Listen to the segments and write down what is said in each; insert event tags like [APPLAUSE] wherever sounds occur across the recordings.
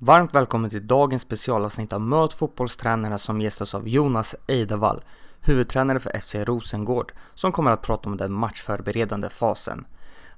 Varmt välkommen till dagens specialavsnitt av Möt fotbollstränarna som gästas av Jonas Eidevall, huvudtränare för FC Rosengård, som kommer att prata om den matchförberedande fasen.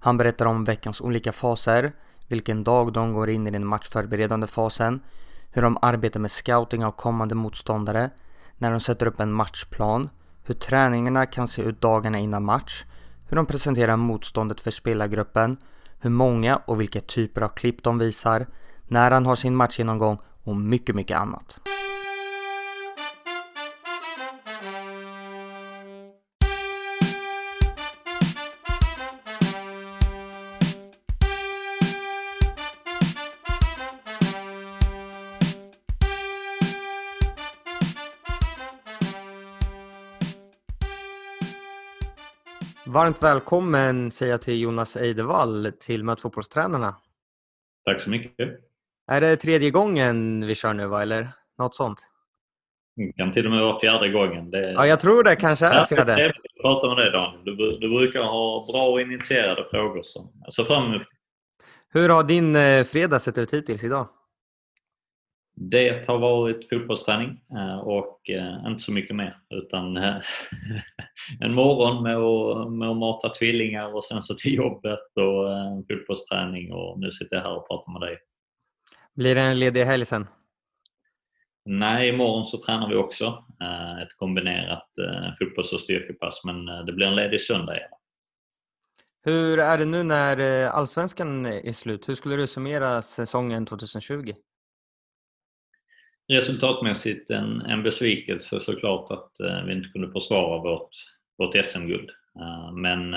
Han berättar om veckans olika faser, vilken dag de går in i den matchförberedande fasen, hur de arbetar med scouting av kommande motståndare, när de sätter upp en matchplan, hur träningarna kan se ut dagarna innan match, hur de presenterar motståndet för spelargruppen, hur många och vilka typer av klipp de visar, när han har sin matchgenomgång och mycket, mycket annat. Varmt välkommen säger jag till Jonas Eidevall till Möt fotbollstränarna. Tack så mycket. Är det tredje gången vi kör nu va, eller något sånt? Det kan till och med vara fjärde gången. Det... Ja, jag tror det kanske är fjärde. Det är prata med dig Daniel. Du, du brukar ha bra och initierade frågor. Så ser fram emot Hur har din eh, fredag sett ut hittills idag? Det har varit fotbollsträning eh, och eh, inte så mycket mer utan [LAUGHS] en morgon med att, med att mata tvillingar och sen så till jobbet och fotbollsträning och nu sitter jag här och pratar med dig. Blir det en ledig helg sen? Nej, imorgon så tränar vi också ett kombinerat fotbolls och styrkepass men det blir en ledig söndag igen. Hur är det nu när allsvenskan är slut? Hur skulle du summera säsongen 2020? resultatmässigt en, en besvikelse såklart att eh, vi inte kunde försvara vårt, vårt SM-guld. Men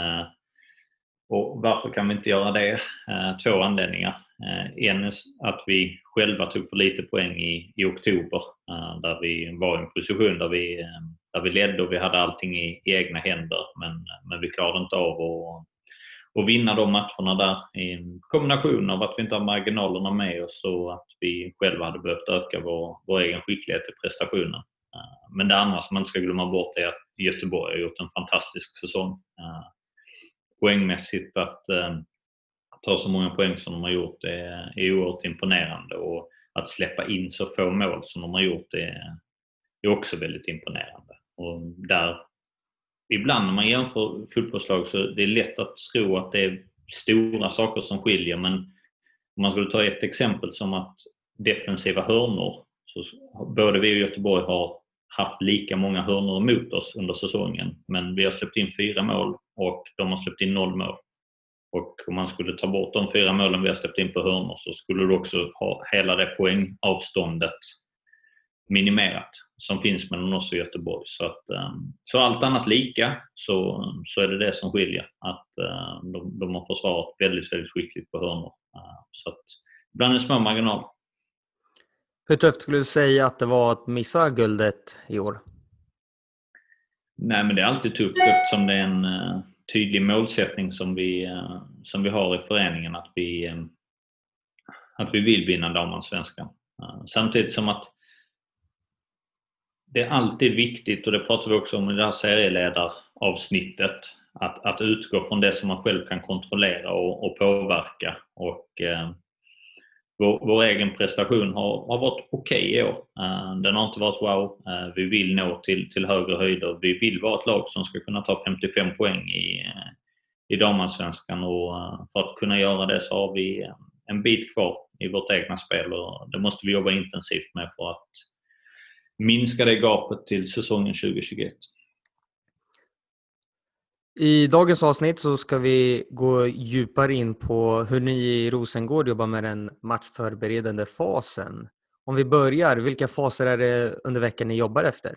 och varför kan vi inte göra det? Eh, två anledningar. Eh, en är att vi själva tog för lite poäng i, i oktober eh, där vi var i en position där vi, där vi ledde och vi hade allting i, i egna händer men, men vi klarade inte av att och vinna de matcherna där i en kombination av att vi inte har marginalerna med oss och att vi själva hade behövt öka vår, vår egen skicklighet i prestationen. Men det andra som man inte ska glömma bort är att Göteborg har gjort en fantastisk säsong. Poängmässigt att eh, ta så många poäng som de har gjort är, är oerhört imponerande. Och att släppa in så få mål som de har gjort är, är också väldigt imponerande. Och där ibland när man jämför fotbollslag så det är lätt att tro att det är stora saker som skiljer. Men om man skulle ta ett exempel som att defensiva hörnor så både vi och Göteborg har haft lika många hörnor emot oss under säsongen. Men vi har släppt in fyra mål och de har släppt in noll mål. Och om man skulle ta bort de fyra målen vi har släppt in på hörnor så skulle du också ha hela det poängavståndet minimerat som finns mellan oss och Göteborg. Så, att, ehm, så allt annat lika så, så är det det som skiljer. Att ehm, de, de har försvarat väldigt, väldigt skickligt på hörnor. Ehm, så att, ibland är det små marginaler. Hur tufft skulle du säga att det var att missa guldet i år? Nej, men det är alltid tufft eftersom det är en uh, tydlig målsättning som vi, uh, som vi har i föreningen att vi, uh, att vi vill vinna damallsvenskan. samtidigt som att det är alltid viktigt, och det pratar vi också om i det här serieledaravsnittet, att, att utgå från det som man själv kan kontrollera och, och påverka. Och, eh, vår, vår, egen prestation har, har varit okej okay i år. Eh, den har inte varit wow. Eh, vi vill nå till, till högre höjder. Vi vill vara ett lag som ska kunna ta 55 poäng i, eh, i damallsvenskan och för att kunna göra det så har vi en bit kvar i vårt egna spel och det måste vi jobba intensivt med för att minska det gapet till säsongen 2021. I dagens avsnitt så ska vi gå djupare in på hur ni i Rosengård jobbar med den matchförberedande fasen. Om vi börjar, vilka faser är det under veckan ni jobbar efter?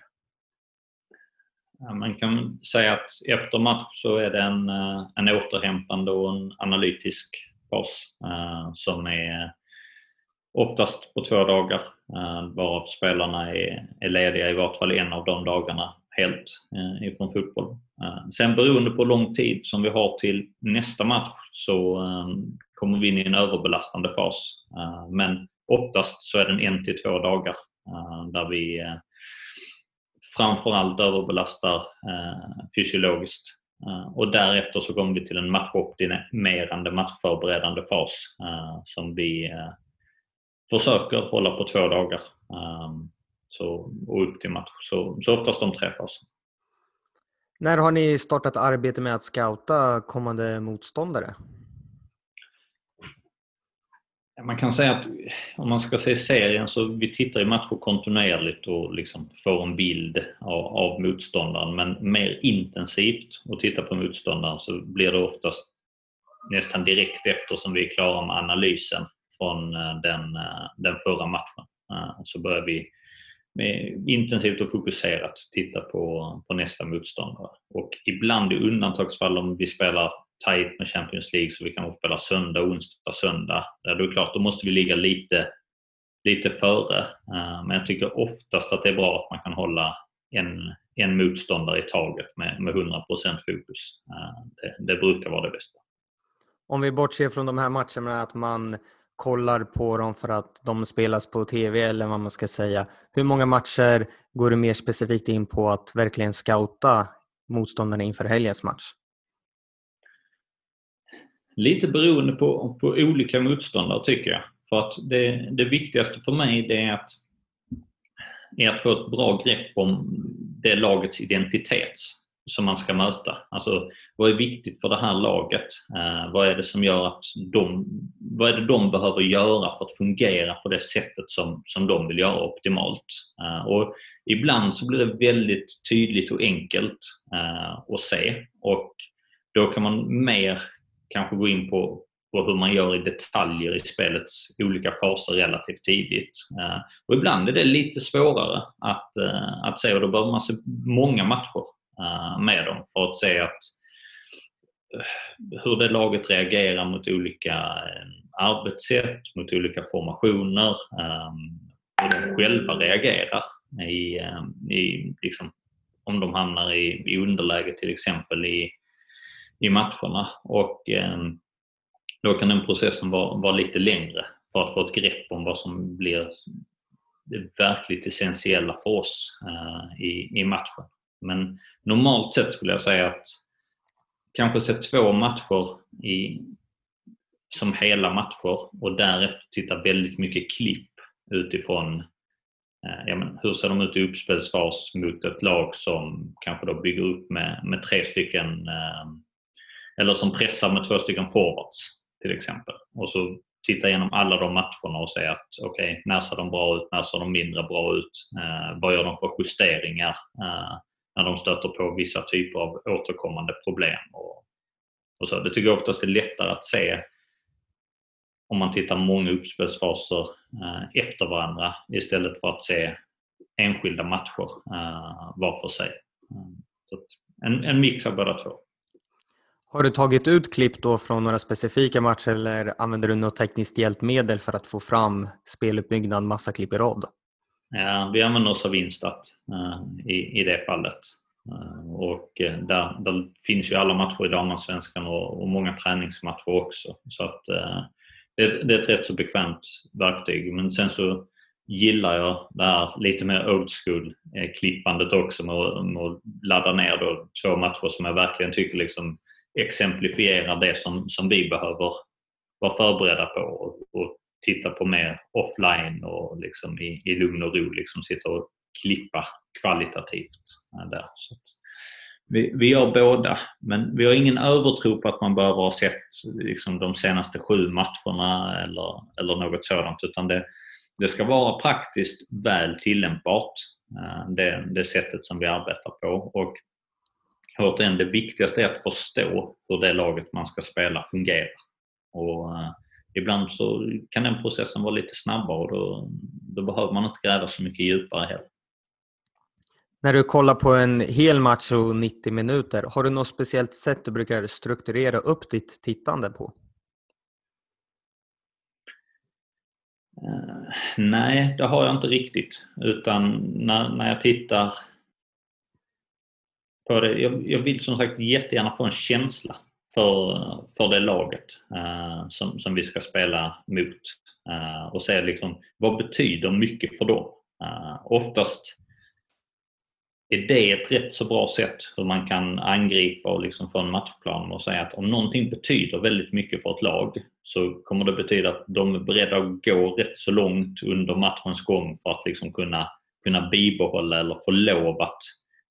Man kan säga att efter match så är det en, eh, en återhämtande och en analytisk fas eh, som är oftast på två dagar eh, varav spelarna är, är lediga i vart fall en av de dagarna helt ifrån fotboll. Eh, sen beroende på hur lång tid som vi har till nästa match så ehm, kommer vi in i en överbelastande fas. Eh, men oftast så är den en till två dagar eh, där vi framförallt överbelastar fysiologiskt. Och därefter så kommer vi till en matchoptimerande, matchförberedande fas som vi försöker hålla på två dagar. Ehm, så, och upp till match. Så, så oftast de träffas. När har ni startat arbete med att scouta kommande motståndare? Man kan säga att om man ska se serien så vi tittar i matcher kontinuerligt och liksom får en bild av, av motståndaren men mer intensivt och titta på motståndaren så blir det oftast nästan direkt efter som vi är klara med analysen från eh, den, eh, den förra matchen. Eh, så börjar vi intensivt och fokuserat titta på, på nästa motståndare. Och ibland i undantagsfall om vi spelar tight med Champions League så vi kan spela söndag, onsdag, söndag. Då är det klart, då måste vi ligga lite, lite före. Eh, men jag tycker oftast att det är bra att man kan hålla en, en motståndare i taget med, med 100% fokus. Eh, det, det brukar vara det bästa. Om vi bortser från de här matcherna, att man kollar på dem för att de spelas på TV eller vad man ska säga. Hur många matcher går du mer specifikt in på att verkligen scouta motståndarna inför helgens match? Lite beroende på, på olika motståndare tycker jag. För att det, det viktigaste för mig det är att, är att få ett bra grepp om det lagets identitet som man ska möta. Alltså, vad är viktigt för det här laget? Eh, vad är det som gör att de, vad är det de behöver göra för att fungera på det sättet som, som de vill göra optimalt? Eh, och ibland så blir det väldigt tydligt och enkelt eh, att se och då kan man mer kanske gå in på, på hur man gör i detaljer i spelets olika faser relativt tidigt. Eh, och ibland är det lite svårare att, eh, att se och då behöver man se många matcher Eh, med dem för att se att hur det laget reagerar mot olika eh, arbetssätt, mot olika formationer, ehm, hur de själva reagerar i, ehm, i liksom, om de hamnar i, i underläge till exempel i, i matcherna. Och ehm, då kan den processen vara, vara lite längre för att få ett grepp om vad som blir det verkligt essentiella för oss eh, i, i matchen. Men normalt sett skulle jag säga att kanske se två matcher i, som hela matcher och därefter titta väldigt mycket klipp utifrån eh, ja, men hur ser de ut i uppspelsfas mot ett lag som kanske då bygger upp med, med tre stycken eh, eller som pressar med två stycken forwards till exempel. Och så titta igenom alla de matcherna och se att okej, okay, när ser de bra ut, när ser de mindre bra ut, eh, vad gör de för justeringar? Eh, när de stöter på vissa typer av återkommande problem. Och, och så. Det tycker jag oftast är lättare att se om man tittar många uppspelsfaser eh, efter varandra istället för att se enskilda matcher eh, var för sig. Mm. Så en, en mix av båda två. Har du tagit ut klipp då från några specifika matcher eller använder du något tekniskt hjälpmedel för att få fram speluppbyggnad, massa klipp i rad? Eh, vi använder oss av Instat eh, i, i det fallet. Eh, och där, där, finns ju alla matcher i damallsvenskan och, och många träningsmatcher också. Så att det, det, är ett rätt så bekvämt verktyg. Men sen så gillar jag det här lite mer old school klippandet också med, med att ladda ner då två matcher som jag verkligen tycker liksom exemplifierar det som, som vi behöver vara förberedda på och, och titta på mer offline och liksom i, i lugn och ro liksom sitta och klippa kvalitativt. Eh, där. Så vi, vi gör båda, men vi har ingen övertro på att man behöver ha sett liksom, de senaste sju matcherna eller, eller något sådant utan det, det ska vara praktiskt väl tillämpbart, eh, det, det sättet som vi arbetar på. Och återigen, det viktigaste är att förstå hur det laget man ska spela fungerar. Och eh, ibland så kan den processen vara lite snabbare och då, då behöver man inte gräva så mycket djupare heller. När du kollar på en hel match och 90 minuter, har du något speciellt sätt du brukar strukturera upp ditt tittande på? Uh, nej, det har jag inte riktigt. Utan när, när jag tittar på det, jag, jag vill som sagt jättegärna få en känsla för, för det laget uh, som, som vi ska spela mot. Uh, och se liksom, vad betyder mycket för dem. Uh, oftast är det ett rätt så bra sätt hur man kan angripa och liksom få en matchplan och säga att om någonting betyder väldigt mycket för ett lag så kommer det betyda att de är beredda att gå rätt så långt under matchens gång för att liksom kunna, kunna bibehålla eller få lov att,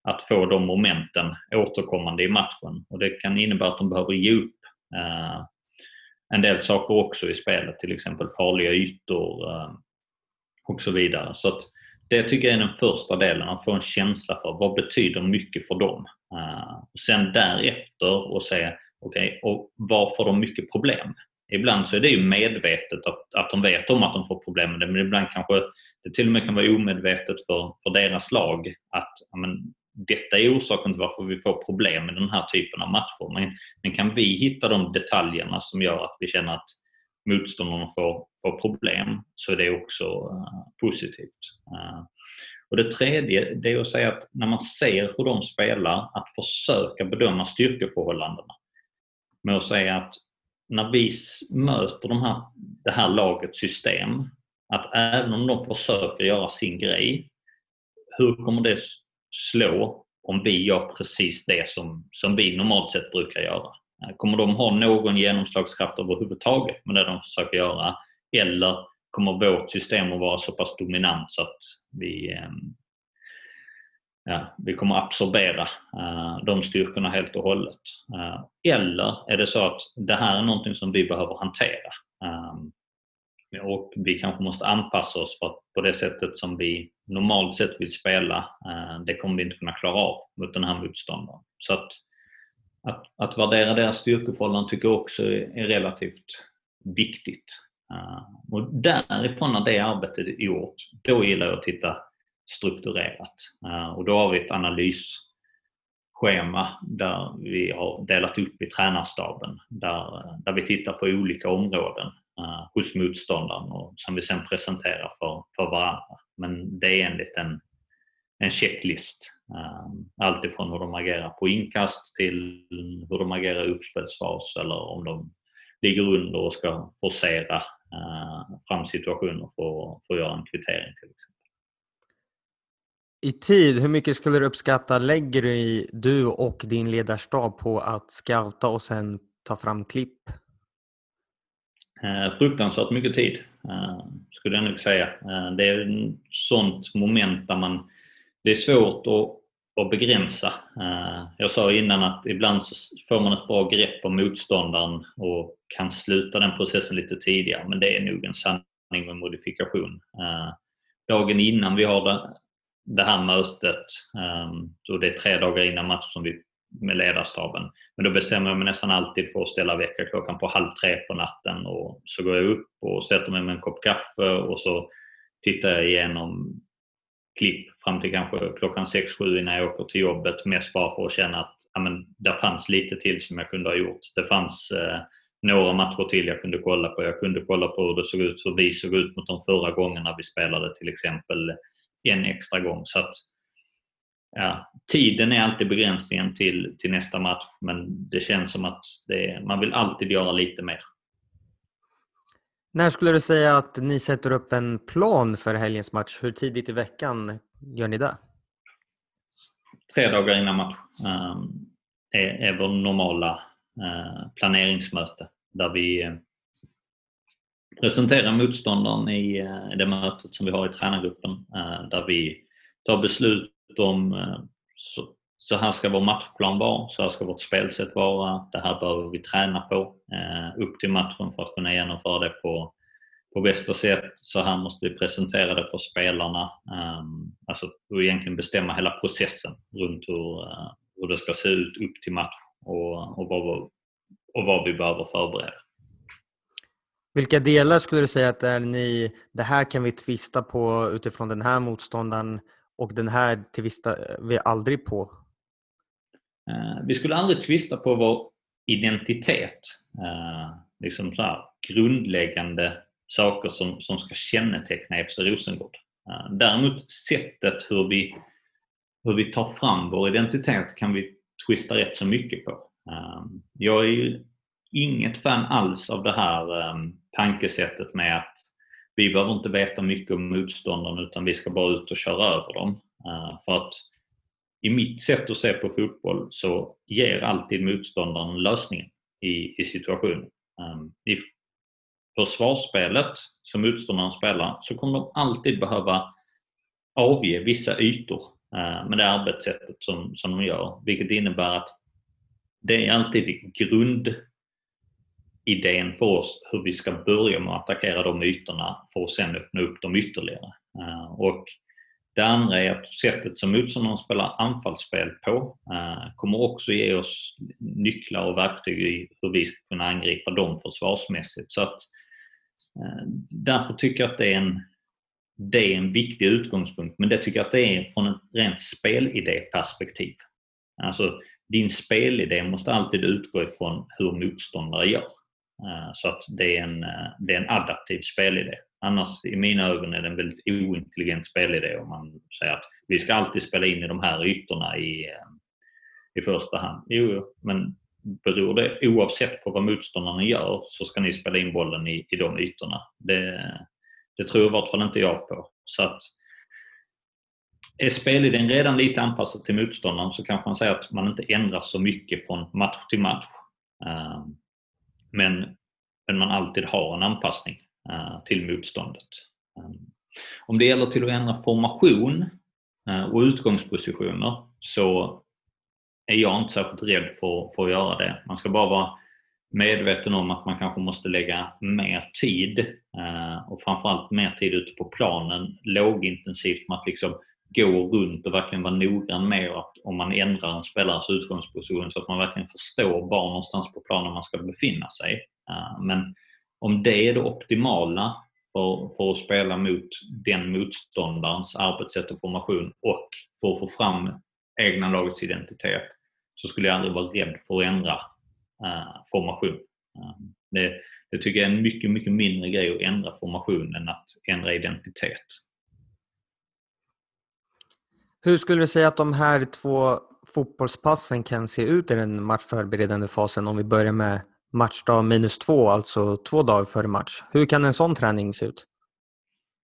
att få de momenten återkommande i matchen. Och Det kan innebära att de behöver ge upp eh, en del saker också i spelet, till exempel farliga ytor eh, och så vidare. Så att det tycker jag är den första delen, att få en känsla för vad betyder mycket för dem. Uh, sen därefter och se okay, och var får de mycket problem. Ibland så är det ju medvetet att, att de vet om att de får problem med det men ibland kanske det till och med kan vara omedvetet för, för deras lag att men, detta är orsaken till varför vi får problem med den här typen av matcher. Men, men kan vi hitta de detaljerna som gör att vi känner att motståndarna får, får problem så är det också uh, positivt. Uh, och Det tredje det är att säga att när man ser hur de spelar, att försöka bedöma styrkeförhållandena. Med att säga att när vi möter de här, det här lagets system, att även om de försöker göra sin grej, hur kommer det slå om vi gör precis det som, som vi normalt sett brukar göra? Eh, kommer de ha någon genomslagskraft överhuvudtaget med det de försöker göra? Eller kommer vårt system att vara så pass dominant så att vi, ehm, ja, vi kommer absorbera eh, de styrkorna helt och hållet? Eh, eller är det så att det här är någonting som vi behöver hantera? Um, och vi kanske måste anpassa oss för att på det sättet som vi normalt sett vill spela, eh, det kommer vi inte kunna klara av mot den här motståndaren. Så att att, att värdera deras styrkeförhållanden tycker jag också är, relativt viktigt. Eh, och därifrån när det arbetet är gjort, då gillar jag att titta strukturerat. Eh, och då har vi ett analysschema där vi har delat upp i tränarstaben där, där vi tittar på olika områden uh, hos motståndaren och som vi sen presenterar för, för varandra. Men det är enligt en, en checklist Um, Alltifrån hur de agerar på inkast till hur de agerar i uppspelsfas eller om de ligger under och ska forcera uh, fram situationer för, för att göra en kvittering till exempel. I tid, hur mycket skulle du uppskatta lägger du, du och din ledarstab på att scouta och sen ta fram klipp? Eh, fruktansvärt mycket tid, eh, skulle jag nog säga. Eh, det är ett sånt moment där man det är svårt att, att begränsa. Jag sa innan att ibland så får man ett bra grepp om motståndaren och kan sluta den processen lite tidigare, men det är nog en sanning med modifikation. Dagen innan vi har det, det här mötet, då det är tre dagar innan matchen som vi med ledarstaben. Men då bestämmer jag mig nästan alltid för att ställa väckarklockan på halv tre på natten och så går jag upp och sätter mig med en kopp kaffe och så tittar jag igenom klipp fram till kanske klockan 6-7 innan jag åker till jobbet. Mest bara för att känna att ja, men, där fanns lite till som jag kunde ha gjort. Det fanns eh, några matcher till jag kunde kolla på. Jag kunde kolla på hur det såg ut, hur vi såg ut mot de förra gångerna vi spelade till exempel en extra gång. Så att, ja, tiden är alltid begränsningen till, till nästa match men det känns som att det, man vill alltid göra lite mer. När skulle du säga att ni sätter upp en plan för helgens match? Hur tidigt i veckan gör ni det? Tre dagar innan match um, är, är vår normala uh, planeringsmöte där vi uh, presenterar motståndaren i uh, det mötet som vi har i tränargruppen där vi tar beslut om eh, så, så här ska vår matchplan vara, så här ska vårt spelsätt vara, det här behöver vi träna på eh, upp till matchen för att kunna genomföra det på, på bästa sätt. Så här måste vi presentera det för spelarna. Ehm, alltså och egentligen bestämma hela processen runt hur, eh, hur det ska se ut upp till match och, och, vad, och vad vi behöver förbereda. Vilka delar skulle du säga att är ni, det här kan vi tvista på utifrån den här motståndaren och den här tvistar eh, vi aldrig på? Eh, vi skulle aldrig tvista på vår identitet, eh, liksom så här, grundläggande saker som, som ska känneteckna FC Rosengård. Däremot sättet hur vi, hur vi tar fram vår identitet kan vi twista rätt så mycket på. Jag är ju inget fan alls av det här tankesättet med att vi behöver inte veta mycket om motståndaren utan vi ska bara ut och köra över dem. Eh, för att i mitt sätt att se på fotboll så ger alltid motståndaren lösningen i, i situationen. Ehm, I försvarsspelet som motståndaren spelar så kommer de alltid behöva avge vissa ytor eh, med det arbetssättet som, som de gör. Vilket innebär att det är alltid grund idén för oss hur vi ska börja med att attackera de ytorna för att sen öppna upp dem ytterligare. Eh, och det andra är att sättet som motståndaren spelar anfallsspel på eh, kommer också ge oss nycklar och verktyg i hur vi ska kunna angripa dem försvarsmässigt. Så att, eh, därför tycker jag att det är, en, det är en viktig utgångspunkt, men det tycker jag att det är från ett rent spelidéperspektiv. Alltså, din spelidé måste alltid utgå ifrån hur motståndare gör. Eh, så att det är en, eh, det är en adaptiv spelidé. Annars i mina ögon är det en väldigt ointelligent spelidé om man säger att vi ska alltid spela in i de här ytorna i, eh, i första hand. Jo, men beror det oavsett på vad motståndarna gör så ska ni spela in bollen i, i de ytorna. Det, det tror i vart fall inte jag på. Så att är spelidén redan lite anpassad till motståndaren så kanske man säger att man inte ändrar så mycket från match till match. Men, men man alltid har en anpassning eh, till motståndet. Ehm, om det gäller till att ändra formation eh, och utgångspositioner så är jag inte särskilt rädd för, för att göra det. Man ska bara vara medveten om att man kanske måste lägga mer tid eh, och framförallt mer tid ute på planen, lågintensivt med att liksom gå runt och verkligen vara noggrann med att om man ändrar en spelares utgångsposition så att man verkligen förstår var någonstans på planen man ska befinna sig. Eh, men om det är det optimala för, för att spela mot den motståndarens arbetssätt och formation och för att få fram egna lagets identitet så skulle jag aldrig vara rädd för att ändra eh, formation. Eh, det, det tycker jag är en mycket, mycket mindre grej att ändra formation än att ändra identitet. Hur skulle du säga att de här två fotbollspassen kan se ut i den matchförberedande fasen om vi börjar med matchdag minus två, alltså två dagar före match. Hur kan en sån träning se ut?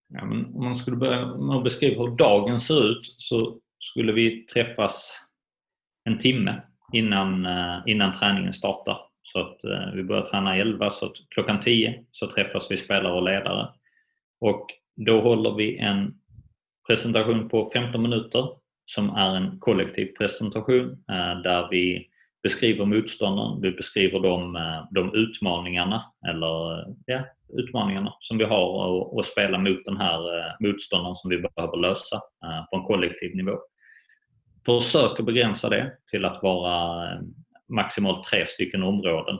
Ja, men om man skulle börja med att beskriva hur dagen ser ut så skulle vi träffas en timme innan, eh, innan träningen startar. Så att eh, vi börjar träna 11, så att klockan 10 så träffas vi spelare och ledare. Och då håller vi en presentation på 15 minuter som är en kollektiv presentation eh, där vi beskriver motståndaren, vi beskriver de, eh, de utmaningarna, eller, ja, utmaningarna som vi har att spela mot den här eh, motståndaren som vi behöver lösa på en kollektiv nivå. Försöker begränsa det till att vara maximalt tre stycken områden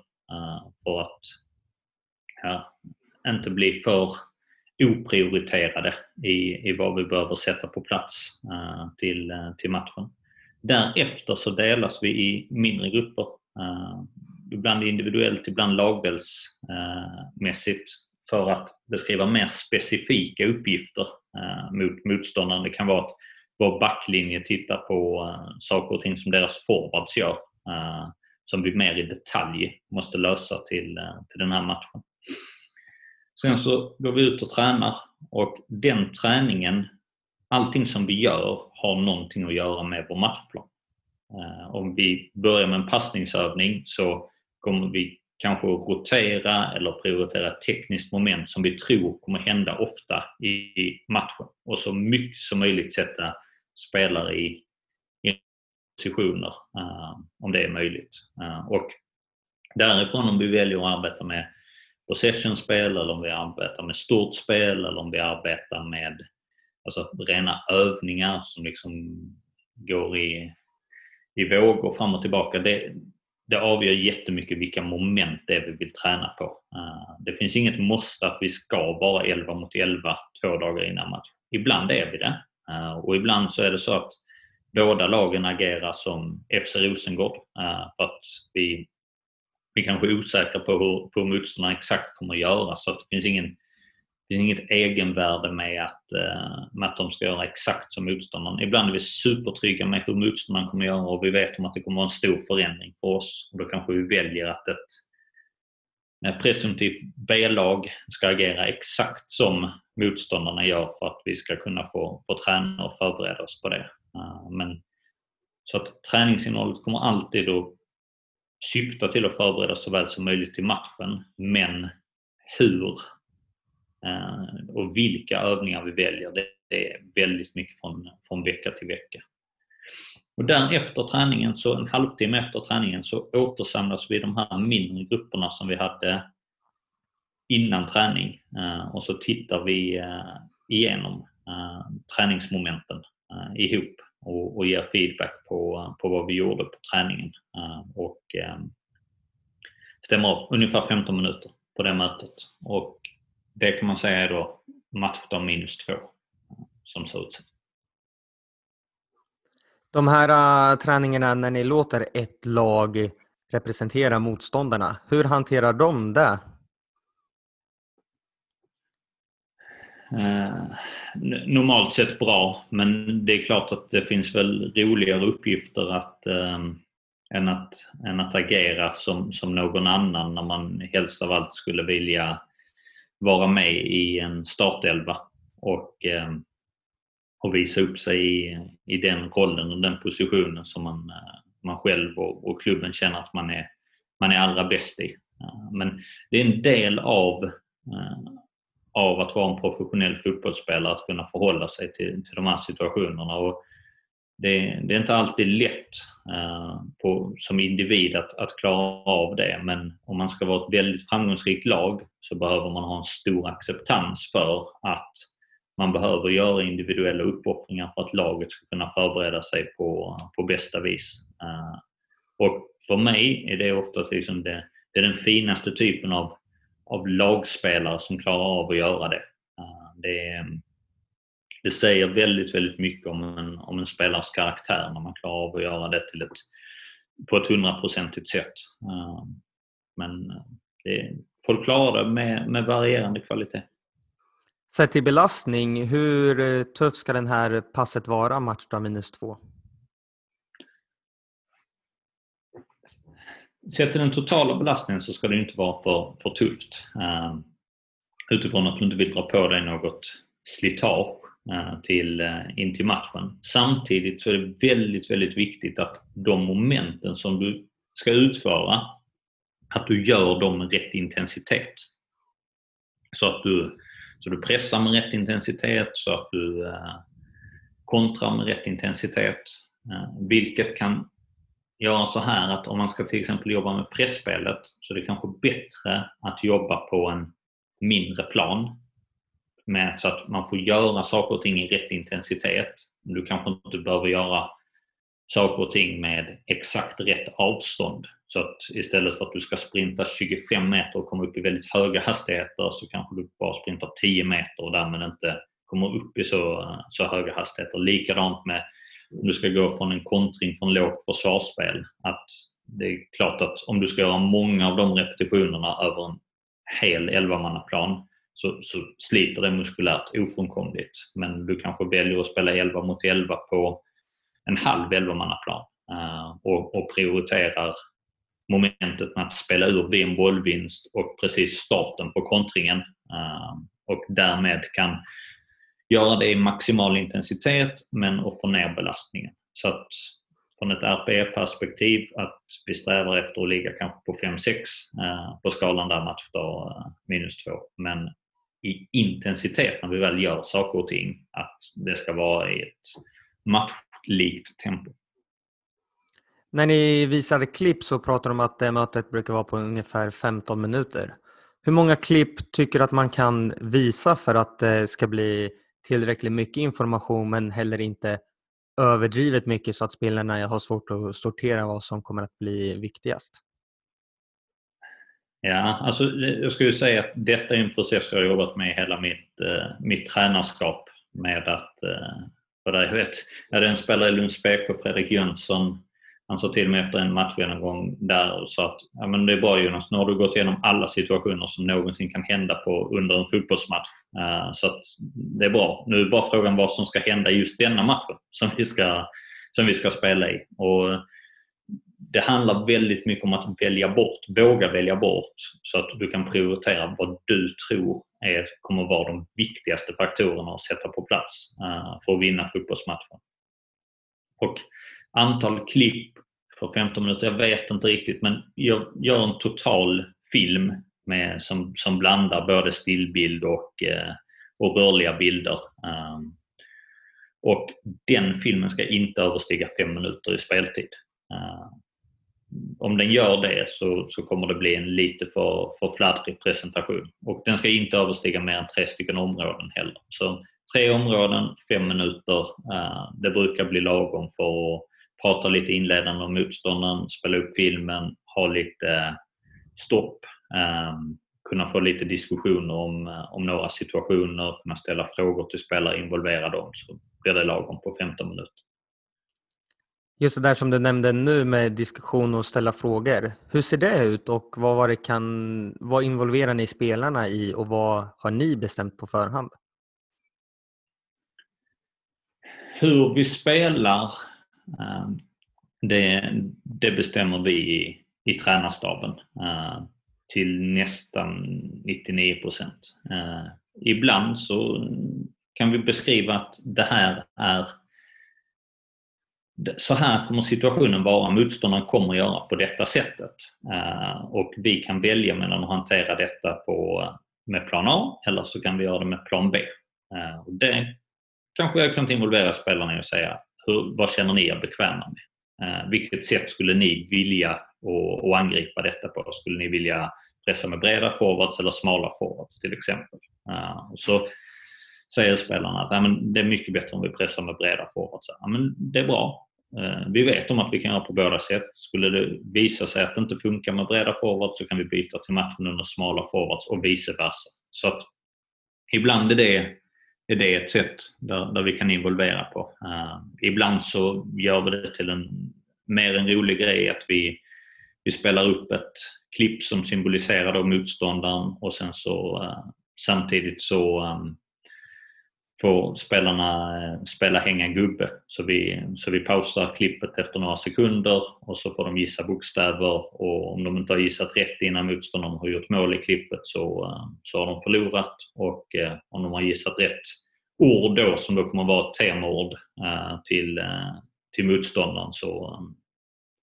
för att ja, inte bli för oprioriterade i, i vad vi behöver sätta på plats uh, till, uh, till matchen. Därefter så delas vi i mindre grupper. Uh, ibland individuellt, ibland lagdelsmässigt för att beskriva mer specifika uppgifter mot motståndaren. Det kan vara att vår backlinje tittar på saker och ting som deras forwards gör som vi mer i detalj måste lösa till, till den här matchen. Sen så går vi ut och tränar och den träningen, allting som vi gör har någonting att göra med vår matchplan. Eh, om vi börjar med en passningsövning så kommer vi kanske rotera eller prioritera ett tekniskt moment som vi tror kommer hända ofta i matchen och så mycket som möjligt sätta spelare i, i positioner eh, om det är möjligt. Eh, och därifrån om vi väljer att arbeta med possession-spel eller om vi arbetar med stort spel eller om vi arbetar med alltså, rena övningar som liksom går i, i vågor fram och tillbaka. Det, det avgör jättemycket vilka moment det är vi vill träna på. Uh, det finns inget måste att vi ska vara 11 mot 11 två dagar innan match. Ibland är vi det uh, och ibland så är det så att båda lagen agerar som FC Rosengård uh, för att vi vi kanske är osäkra på hur på motståndarna exakt kommer att göra så att det finns, ingen, det finns inget egenvärde med att, eh, med att de ska göra exakt som motståndaren. Ibland är vi supertrygga med hur motståndaren kommer att göra och vi vet om att det kommer att vara en stor förändring för oss. Och då kanske vi väljer att ett presumtivt B-lag ska agera exakt som motståndarna gör för att vi ska kunna få, få träna och förbereda oss på det. Eh, men Så att träningsinnehållet kommer alltid att syftar till att förbereda så väl som möjligt till matchen, men hur eh, och vilka övningar vi väljer, det är väldigt mycket från, från vecka till vecka. Och där efter träningen, så en halvtimme efter träningen, så återsamlas vi de här mindre grupperna som vi hade innan träning eh, och så tittar vi eh, igenom träningsmomenten ihop och, och ger feedback på, på vad vi gjorde på träningen. Ehm, och ehm, stämmer av ungefär 15 minuter på det mötet. Och det kan man säga är då matchdag minus två som ser ut. De här äh, träningarna när ni låter ett lag representera motståndarna, hur hanterar de det? Eh, normalt sett bra, men det är klart att det finns väl roligare uppgifter att, eh, än, att, än att agera som, som någon annan när man helst av allt skulle vilja vara med i en startelva och, eh, och visa upp sig i, i den rollen och den positionen som man, eh, man själv och, och klubben känner att man är, man är allra bäst i. Eh, men det är en del av, eh, av att vara en professionell fotbollsspelare att kunna förhålla sig till, till de här situationerna. Och det, det är inte alltid lätt eh, på, som individ att, att klara av det men om man ska vara ett väldigt framgångsrikt lag så behöver man ha en stor acceptans för att man behöver göra individuella uppoffringar för att laget ska kunna förbereda sig på, på bästa vis. Eh, och för mig är det ofta liksom det, det är den finaste typen av, av lagspelare som klarar av att göra det. Eh, det, det säger väldigt, väldigt mycket om en, om en spelares karaktär när man klarar av att göra det till ett, på ett hundraprocentigt sätt. Eh, men eh, det, folk klarar det med, med varierande kvalitet. Sett till belastning, hur tuff tufft ska den här passet vara, matchdag minus två? Sett till den totala belastningen så ska det inte vara för, för tufft. Uh, utifrån att du inte vill dra på dig något slitage uh, till, uh, in till matchen. Samtidigt så är det väldigt, väldigt viktigt att de momenten som du ska utföra, att du gör dem med rätt intensitet. Så att du så du pressar med rätt intensitet så att du eh, kontrar med rätt intensitet. Eh, vilket kan göra så här att om man ska till exempel jobba med pressspelet så är det kanske bättre att jobba på en mindre plan med så att man får göra saker och ting i rätt intensitet. Du kanske inte behöver göra saker och ting med exakt rätt avstånd. Så att istället för att du ska sprinta 25 meter och komma upp i väldigt höga hastigheter så kanske du bara sprintar 10 meter och därmed inte kommer upp i så, så höga hastigheter. Likadant med om du ska gå från en kontring från lågt försvarsspel. Att det är klart att om du ska göra många av de repetitionerna över en hel 11-mannaplan så, så sliter det muskulärt ofrånkomligt. Men du kanske väljer att spela 11 mot 11 på en halv 11-mannaplan eh, och, och prioriterar momentet med att spela ur vid en bollvinst och precis starten på kontringen eh, och därmed kan göra det i maximal intensitet men att få ner belastningen. Så att från ett RPE-perspektiv att vi strävar efter att ligga kanske på 5-6 eh, på skalan där matchdag eh, minus 2. Men i intensitet när vi väl gör saker och ting att det ska vara i ett matchlikt tempo. När ni visade klipp så pratade de om att det mötet brukar vara på ungefär 15 minuter. Hur många klipp tycker du att man kan visa för att det ska bli tillräckligt mycket information men heller inte överdrivet mycket så att spelarna har svårt att sortera vad som kommer att bli viktigast? Ja, alltså eh, jag skulle säga att detta är en process jag har jobbat med hela mitt, eh, mitt tränarskap med att, eh, för det, jag vet, jag hade en spelare i Lunds BK, Fredrik Jönsson, han sa till mig efter en matchgenomgång där och sa att ja, men det är bra Jonas, nu har du gått igenom alla situationer som någonsin kan hända på, under en fotbollsmatch. Uh, så att det är bra. Nu är bara frågan vad som ska hända i just denna matchen som vi ska, som vi ska spela i. Och det handlar väldigt mycket om att välja bort, våga välja bort så att du kan prioritera vad du tror är, kommer vara de viktigaste faktorerna att sätta på plats uh, för att vinna fotbollsmatchen. Och antal klipp för 15 minuter, jag vet inte riktigt men jag gör en total film med, som, som blandar både stillbild och, eh, och rörliga bilder. Um, och den filmen ska inte överstiga fem minuter i speltid. Uh, om den gör det så, så kommer det bli en lite för, för fladdrig presentation. Och den ska inte överstiga mer än tre stycken områden heller. Så tre områden, fem minuter. Uh, det brukar bli lagom för att prata lite inledande om motståndaren, spela upp filmen, ha lite stopp, um, kunna få lite diskussioner om, uh, om några situationer, kunna ställa frågor till spelare, involvera dem, så blir det lagom på 15 minuter. Just det där som du nämnde nu med diskussion och ställa frågor. Hur ser det ut och vad, var det kan, vad involverar ni spelarna i och vad har ni bestämt på förhand? Hur vi spelar, eh, Ehm, det, det bestämmer vi i, i tränarstaben eh, till nästan 99 procent. Eh, ibland så kan vi beskriva att det här är så här kommer situationen vara, motståndaren kommer göra på detta sättet. Eh, och vi kan välja mellan att hantera detta på, med plan A eller så kan vi göra det med plan B. Och det kanske jag kan involvera spelarna i och säga, hur, vad känner ni er bekväma med? Eh, vilket sätt skulle ni vilja och, och angripa detta på? Skulle ni vilja pressa med breda forwards eller smala forwards till exempel? Eh, och så säger spelarna att ja, men det är mycket bättre om vi pressar med breda forwards. Ja, men det är bra. Eh, vi vet om att vi kan göra på båda sätt. Skulle det visa sig att det inte funkar med breda forwards så kan vi byta till matchen under smala forwards och vice versa. Så att ibland är det, är det ett sätt där, där vi kan involvera på. Eh, Ibland så gör vi det till en mer en rolig grej att vi, vi spelar upp ett klipp som symboliserar då motståndaren och sen så eh, samtidigt så ehm, får spelarna eh, spela hänga gubbe. Så vi, så vi pausar klippet efter några sekunder och så får de gissa bokstäver och om de inte har gissat rätt innan motståndaren har gjort mål i klippet så, eh, så har de förlorat och om de har gissat rätt ord då som då kommer vara temaord till, till motståndaren så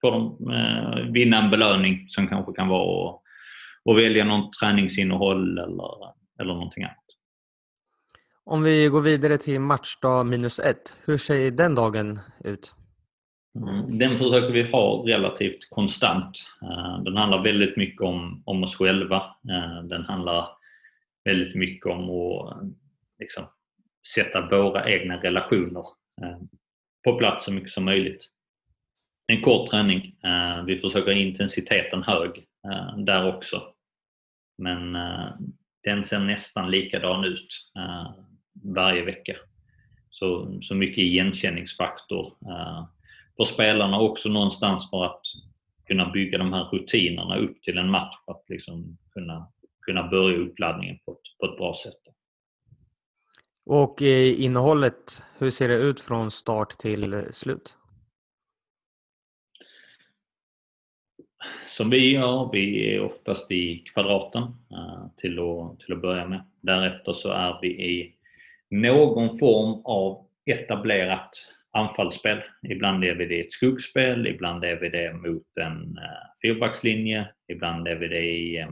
får de vinna en belöning som kanske kan vara att, att välja något träningsinnehåll eller, eller någonting annat. Om vi går vidare till matchdag minus ett, hur ser den dagen ut? Mm, den försöker vi ha relativt konstant. Eh, den handlar väldigt mycket om, om oss själva. Eh, den handlar väldigt mycket om att liksom, sätta våra egna relationer eh, på plats så mycket som möjligt. En kort träning. Eh, vi försöker ha intensiteten hög eh, där också. Men den ser nästan likadan ut varje vecka. Så, så mycket igenkänningsfaktor för spelarna också någonstans för att kunna bygga de här rutinerna upp till en match. Att liksom kunna, kunna börja uppladdningen på ett, på ett bra sätt. Och eh, innehållet, hur ser det ut från start till eh, slut? Som vi gör, vi är oftast i kvadraten eh, till, att, till att börja med. Därefter så är vi i någon form av etablerat anfallsspel. Ibland är vi det i ett skuggspel, ibland är vi det mot en fyrbackslinje, ibland är vi det i,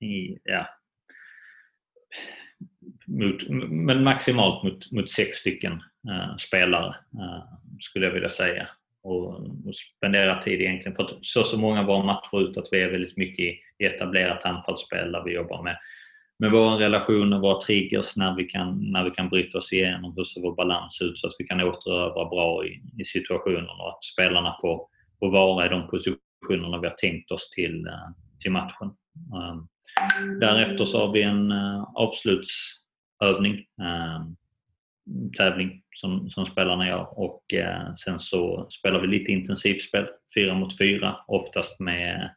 i ja, mot, men maximalt mot, mot sex stycken eh, spelare eh, skulle jag vilja säga. Och, och spendera tid egentligen för att så så många var matcher ut att vi är väldigt mycket i, i etablerat anfallsspel där vi jobbar med med våra relationer, våra triggers, när vi kan, när vi kan bryta oss igenom, hur ser vår balans ut så att vi kan återövra bra i, i situationerna och att spelarna får, får vara i de positionerna vi har tänkt oss till, eh, till matchen. Ehm, därefter så har vi en eh, avsluts övning, ehm, tävling som, som spelarna gör och eh, sen så spelar vi lite intensivspel, fyra mot fyra, oftast med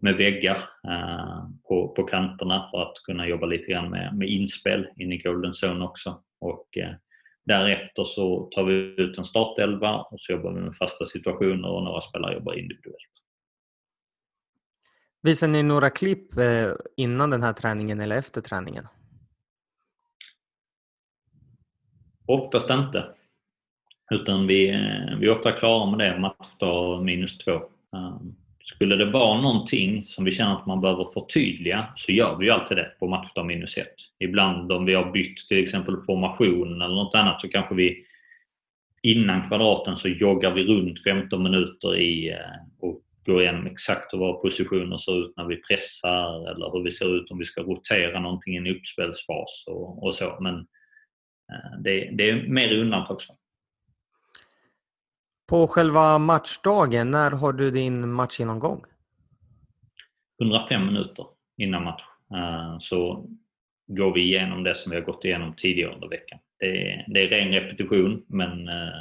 med väggar eh, på, på kanterna för att kunna jobba lite grann med, med inspel in i Golden Zone också. Och, eh, därefter så tar vi ut en startelva och så jobbar vi med fasta situationer och några spelare jobbar individuellt. Visar ni några klipp eh, innan den här träningen eller efter träningen? Oftast inte. Utan vi, eh, vi är ofta klara med det, matchdag minus två. Ehm, skulle det vara någonting som vi känner att man behöver förtydliga så gör vi ju alltid det på matchdag minus ett. Ibland om vi har bytt till exempel formation eller något annat så kanske vi innan kvadraten så joggar vi runt 15 minuter i eh, och går igenom exakt hur våra positioner ser ut när vi pressar eller hur vi ser ut om vi ska rotera någonting i en uppspelsfas och, och så. Men eh, det, det är mer undantagsfall. På själva matchdagen, när har du din matchgenomgång? 105 minuter innan match. Eh, så går vi igenom det som vi har gått igenom tidigare under veckan. Det är, det är ren repetition men eh,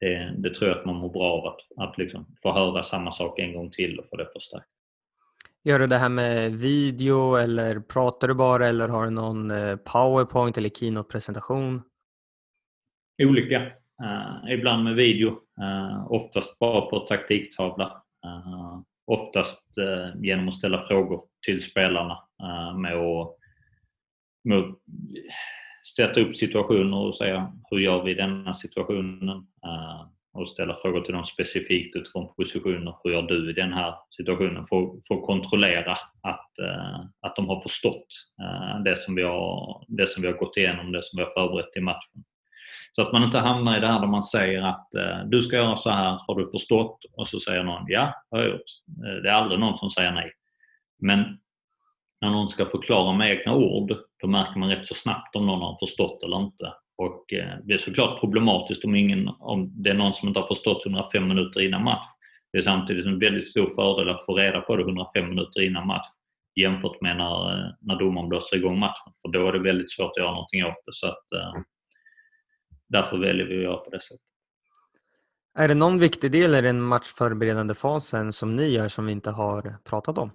det, det, tror jag att man mår bra av att, att liksom få höra samma sak en gång till och få det förstärkt. Gör du det här med video eller pratar du bara eller har du någon eh, powerpoint eller keynote-presentation? Olika. Uh, ibland med video, uh, oftast bara på taktiktavla. Uh, oftast genom att ställa frågor till spelarna med att, med att sätta upp situationer och säga hur gör vi i denna situationen? Och ställa frågor till dem specifikt utifrån positioner. Hur gör du i den här situationen? För, för att kontrollera att, eh, att de har förstått eh, det som, vi har, det som vi har gått igenom, det som vi har förberett i matchen. Så att man inte hamnar i det här där man säger att eh, du ska göra så här, har du förstått? Och så säger någon ja, det har jag gjort. Eh, det är aldrig någon som säger nej. Men när någon ska förklara med egna ord, då märker man rätt så snabbt om någon har förstått eller inte. Och eh, det är såklart problematiskt om, ingen, om det är någon som inte har förstått 105 minuter innan match. Det är samtidigt en väldigt stor fördel att få reda på det 105 minuter innan match jämfört med när, när domaren blåser igång matchen. För då är det väldigt svårt att göra någonting åt det. Så att, därför väljer vi att göra på det sättet. Är det någon viktig del i den matchförberedande fasen som ni gör som vi inte har pratat om?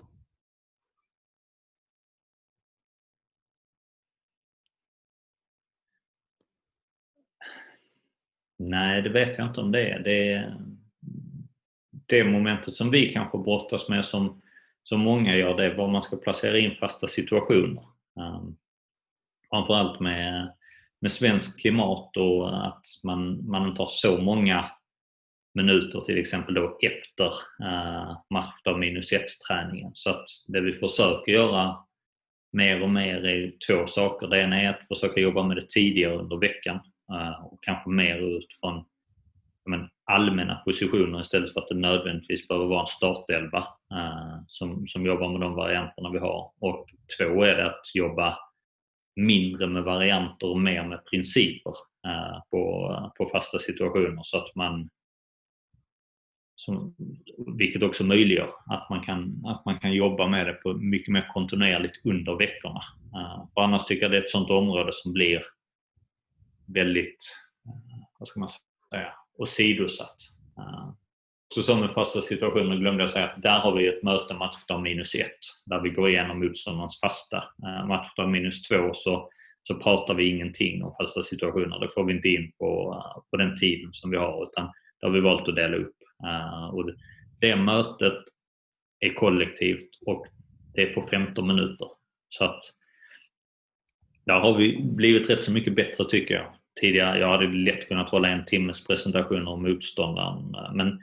Nej, det vet jag inte om det är. Det, det momentet som vi kanske brottas med som, som många gör, det är var man ska placera in fasta situationer. Um, framförallt med med svenskt klimat och att man, man inte har så många minuter till exempel då efter eh, av minus 1-träningen. Så att det vi försöker göra mer och mer är två saker. Det ena är att försöka jobba med det tidigare under veckan Eh, och kanske mer utifrån men, allmänna positioner istället för att det nödvändigtvis behöver vara en startelva eh, som, som jobbar med de varianterna vi har. Och två är det att jobba mindre med varianter och mer med principer eh, på, på fasta situationer så att man som, vilket också möjliggör att man, kan, att man kan jobba med det på mycket mer kontinuerligt under veckorna. Uh, annars tycker jag det är ett sånt område som blir väldigt, eh, vad ska man säga, åsidosatt. Eh, så som den fasta situationen glömde jag säga att där har vi ett möte matchdag minus ett där vi går igenom motståndarens fasta. Eh, matchdag minus två så, så pratar vi ingenting om fasta situationer. Det får vi inte in på, på den tiden som vi har utan det har vi valt att dela upp. Och det mötet är kollektivt och det är på 15 minuter. Så att där har vi blivit rätt så mycket bättre tycker jag. Tidigare jag hade lätt kunnat hålla en timmes presentation om motståndaren eh, men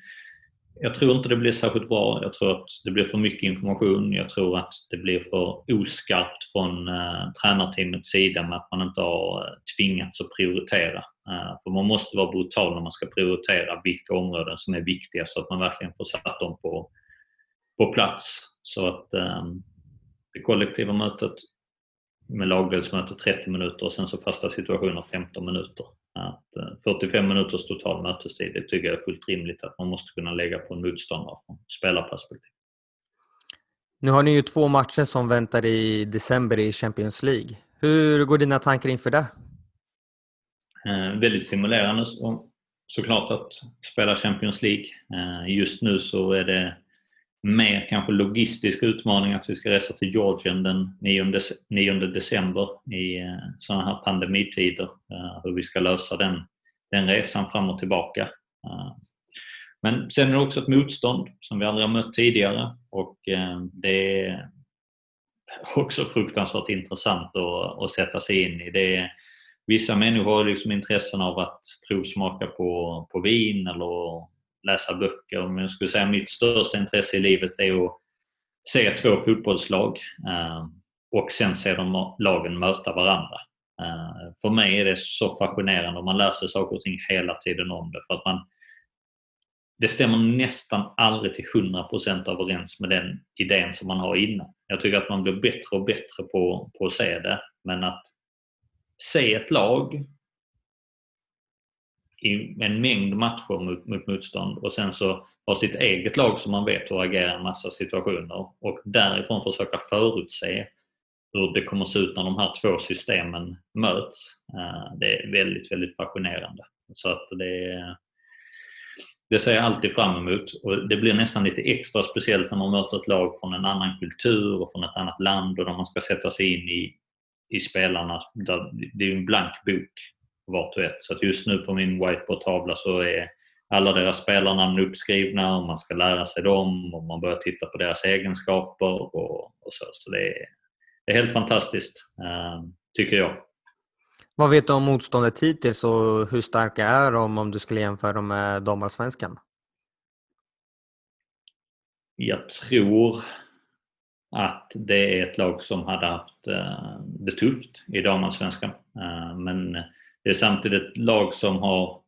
jag tror inte det blir särskilt bra. Jag tror att det blir för mycket information. Jag tror att det blir för oskarpt från eh, tränarteamets sida med att man inte har eh, tvingats att prioritera. Eh, för man måste vara brutal när man ska prioritera vilka områden som är viktiga så att man verkligen får satt dem på, på plats. Så att eh, det kollektiva mötet med lagdelsmöte 30 minuter och sen så fasta situationer 15 minuter. Att 45 eh, minuters total mötestid, det tycker jag är fullt rimligt att man måste kunna lägga på en motståndare från spelarperspektiv. Nu har ni ju två matcher som väntar i december i Champions League. Hur går dina tankar inför det? Eh, väldigt stimulerande såklart att spela Champions League. Eh, just nu så är det mer kanske logistisk utmaning att vi ska resa till Georgien den 9, december i eh, sådana här pandemitider. Eh, hur vi ska lösa den, den resan fram och tillbaka. Eh, men sen är det också ett motstånd som vi aldrig har mött tidigare och det är också fruktansvärt intressant att, att sätta sig in i. Det är, vissa människor har liksom intressen av att provsmaka på, på vin eller läsa böcker. Men jag skulle säga att mitt största intresse i livet är att se två fotbollslag eh, och sen se de lagen möta varandra. Eh, för mig är det så fascinerande och man lär sig saker och ting hela tiden om det. För att man, det stämmer nästan aldrig till 100% överens med den idén som man har innan. Jag tycker att man blir bättre och bättre på, på att se det. Men att se ett lag i en mängd matcher mot, mot motstånd och sen så ha sitt eget lag som man vet hur agerar i en massa situationer och därifrån försöka förutse hur det kommer att se ut när de här två systemen möts. Eh, det är väldigt, väldigt fascinerande. Så att det, det ser jag alltid fram emot och det blir nästan lite extra speciellt när man möter ett lag från en annan kultur och från ett annat land och när man ska sätta sig in i, i spelarna. Det är ju en blank bok vart och ett. Så att just nu på min whiteboard-tavla så är alla deras spelarnamn uppskrivna och man ska lära sig dem och man börjar titta på deras egenskaper och, och så. Så det är, det är helt fantastiskt, eh, tycker jag. Vad vet du om motståndet hittills och hur starka är de om du skulle jämföra dem med damallsvenskan? Jag tror att det är ett lag som hade haft eh, det tufft i damallsvenskan. Eh, men det är samtidigt ett lag som har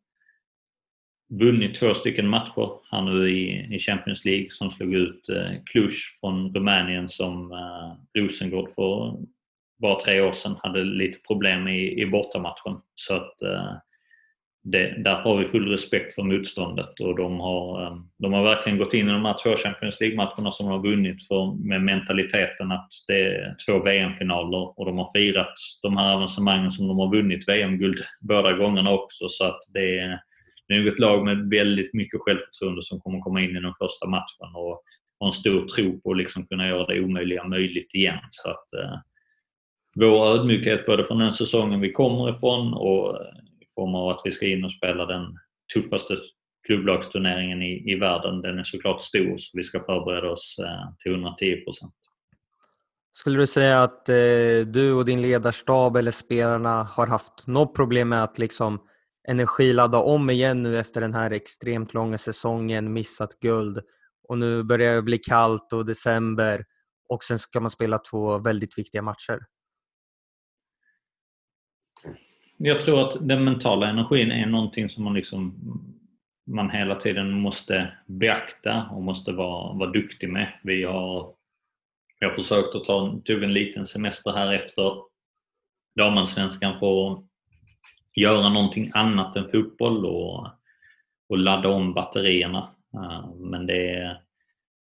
vunnit två stycken matcher här nu i, i Champions League som slog ut eh, Cluj från Rumänien som eh, Rosengård för bara tre år sedan hade lite problem i, i bortamatchen. Så att, eh, det, därför har vi full respekt för motståndet och de har, ehm, de har verkligen gått in i de här två Champions League-matcherna som de har vunnit för, med mentaliteten att det är två VM-finaler och de har firat de här avancemangen som de har vunnit VM-guld båda gångerna också. Så att det är, det är ett lag med väldigt mycket självförtroende som kommer komma in i den första matchen och har en stor tro på att liksom kunna göra det omöjliga möjligt igen. Så att, eh, vår ödmjukhet både från den säsongen vi kommer ifrån och eh, form av att vi ska in och spela den tuffaste klubblagsturneringen i, i världen, den är såklart stor så vi ska förbereda oss eh, till 110 procent. Skulle du säga att eh, du och din ledarstab eller spelarna har haft något problem med att liksom energiladda om igen nu efter den här extremt långa säsongen, missat guld och nu börjar det bli kallt och december och sen ska man spela två väldigt viktiga matcher? Jag tror att den mentala energin är någonting som man, liksom, man hela tiden måste beakta och måste vara, vara duktig med. Vi har, vi har försökt att ta tog en liten semester här efter damallsvenskan för att göra någonting annat än fotboll och, och ladda om batterierna. Eh, men det är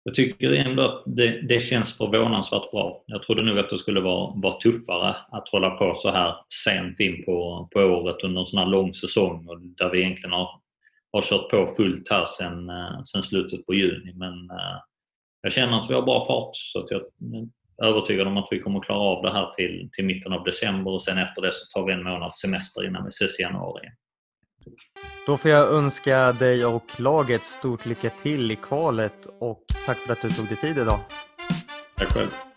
jag tycker ändå att det, det känns förvånansvärt bra. Jag trodde nog att det skulle vara, vara tuffare att hålla på så här sent in på, på året under en sån här lång säsong och där vi egentligen har, har kört på fullt här sen, eh, sen slutet på juni. Men eh, jag känner att vi har bra fart så att jag är övertygad om att vi kommer klara av det här till, till mitten av december och sen efter det så tar vi en månads semester innan vi ses i januari. Då får jag önska dig och laget stort lycka till i kvalet och tack för att du tog dig tid idag. Tack själv.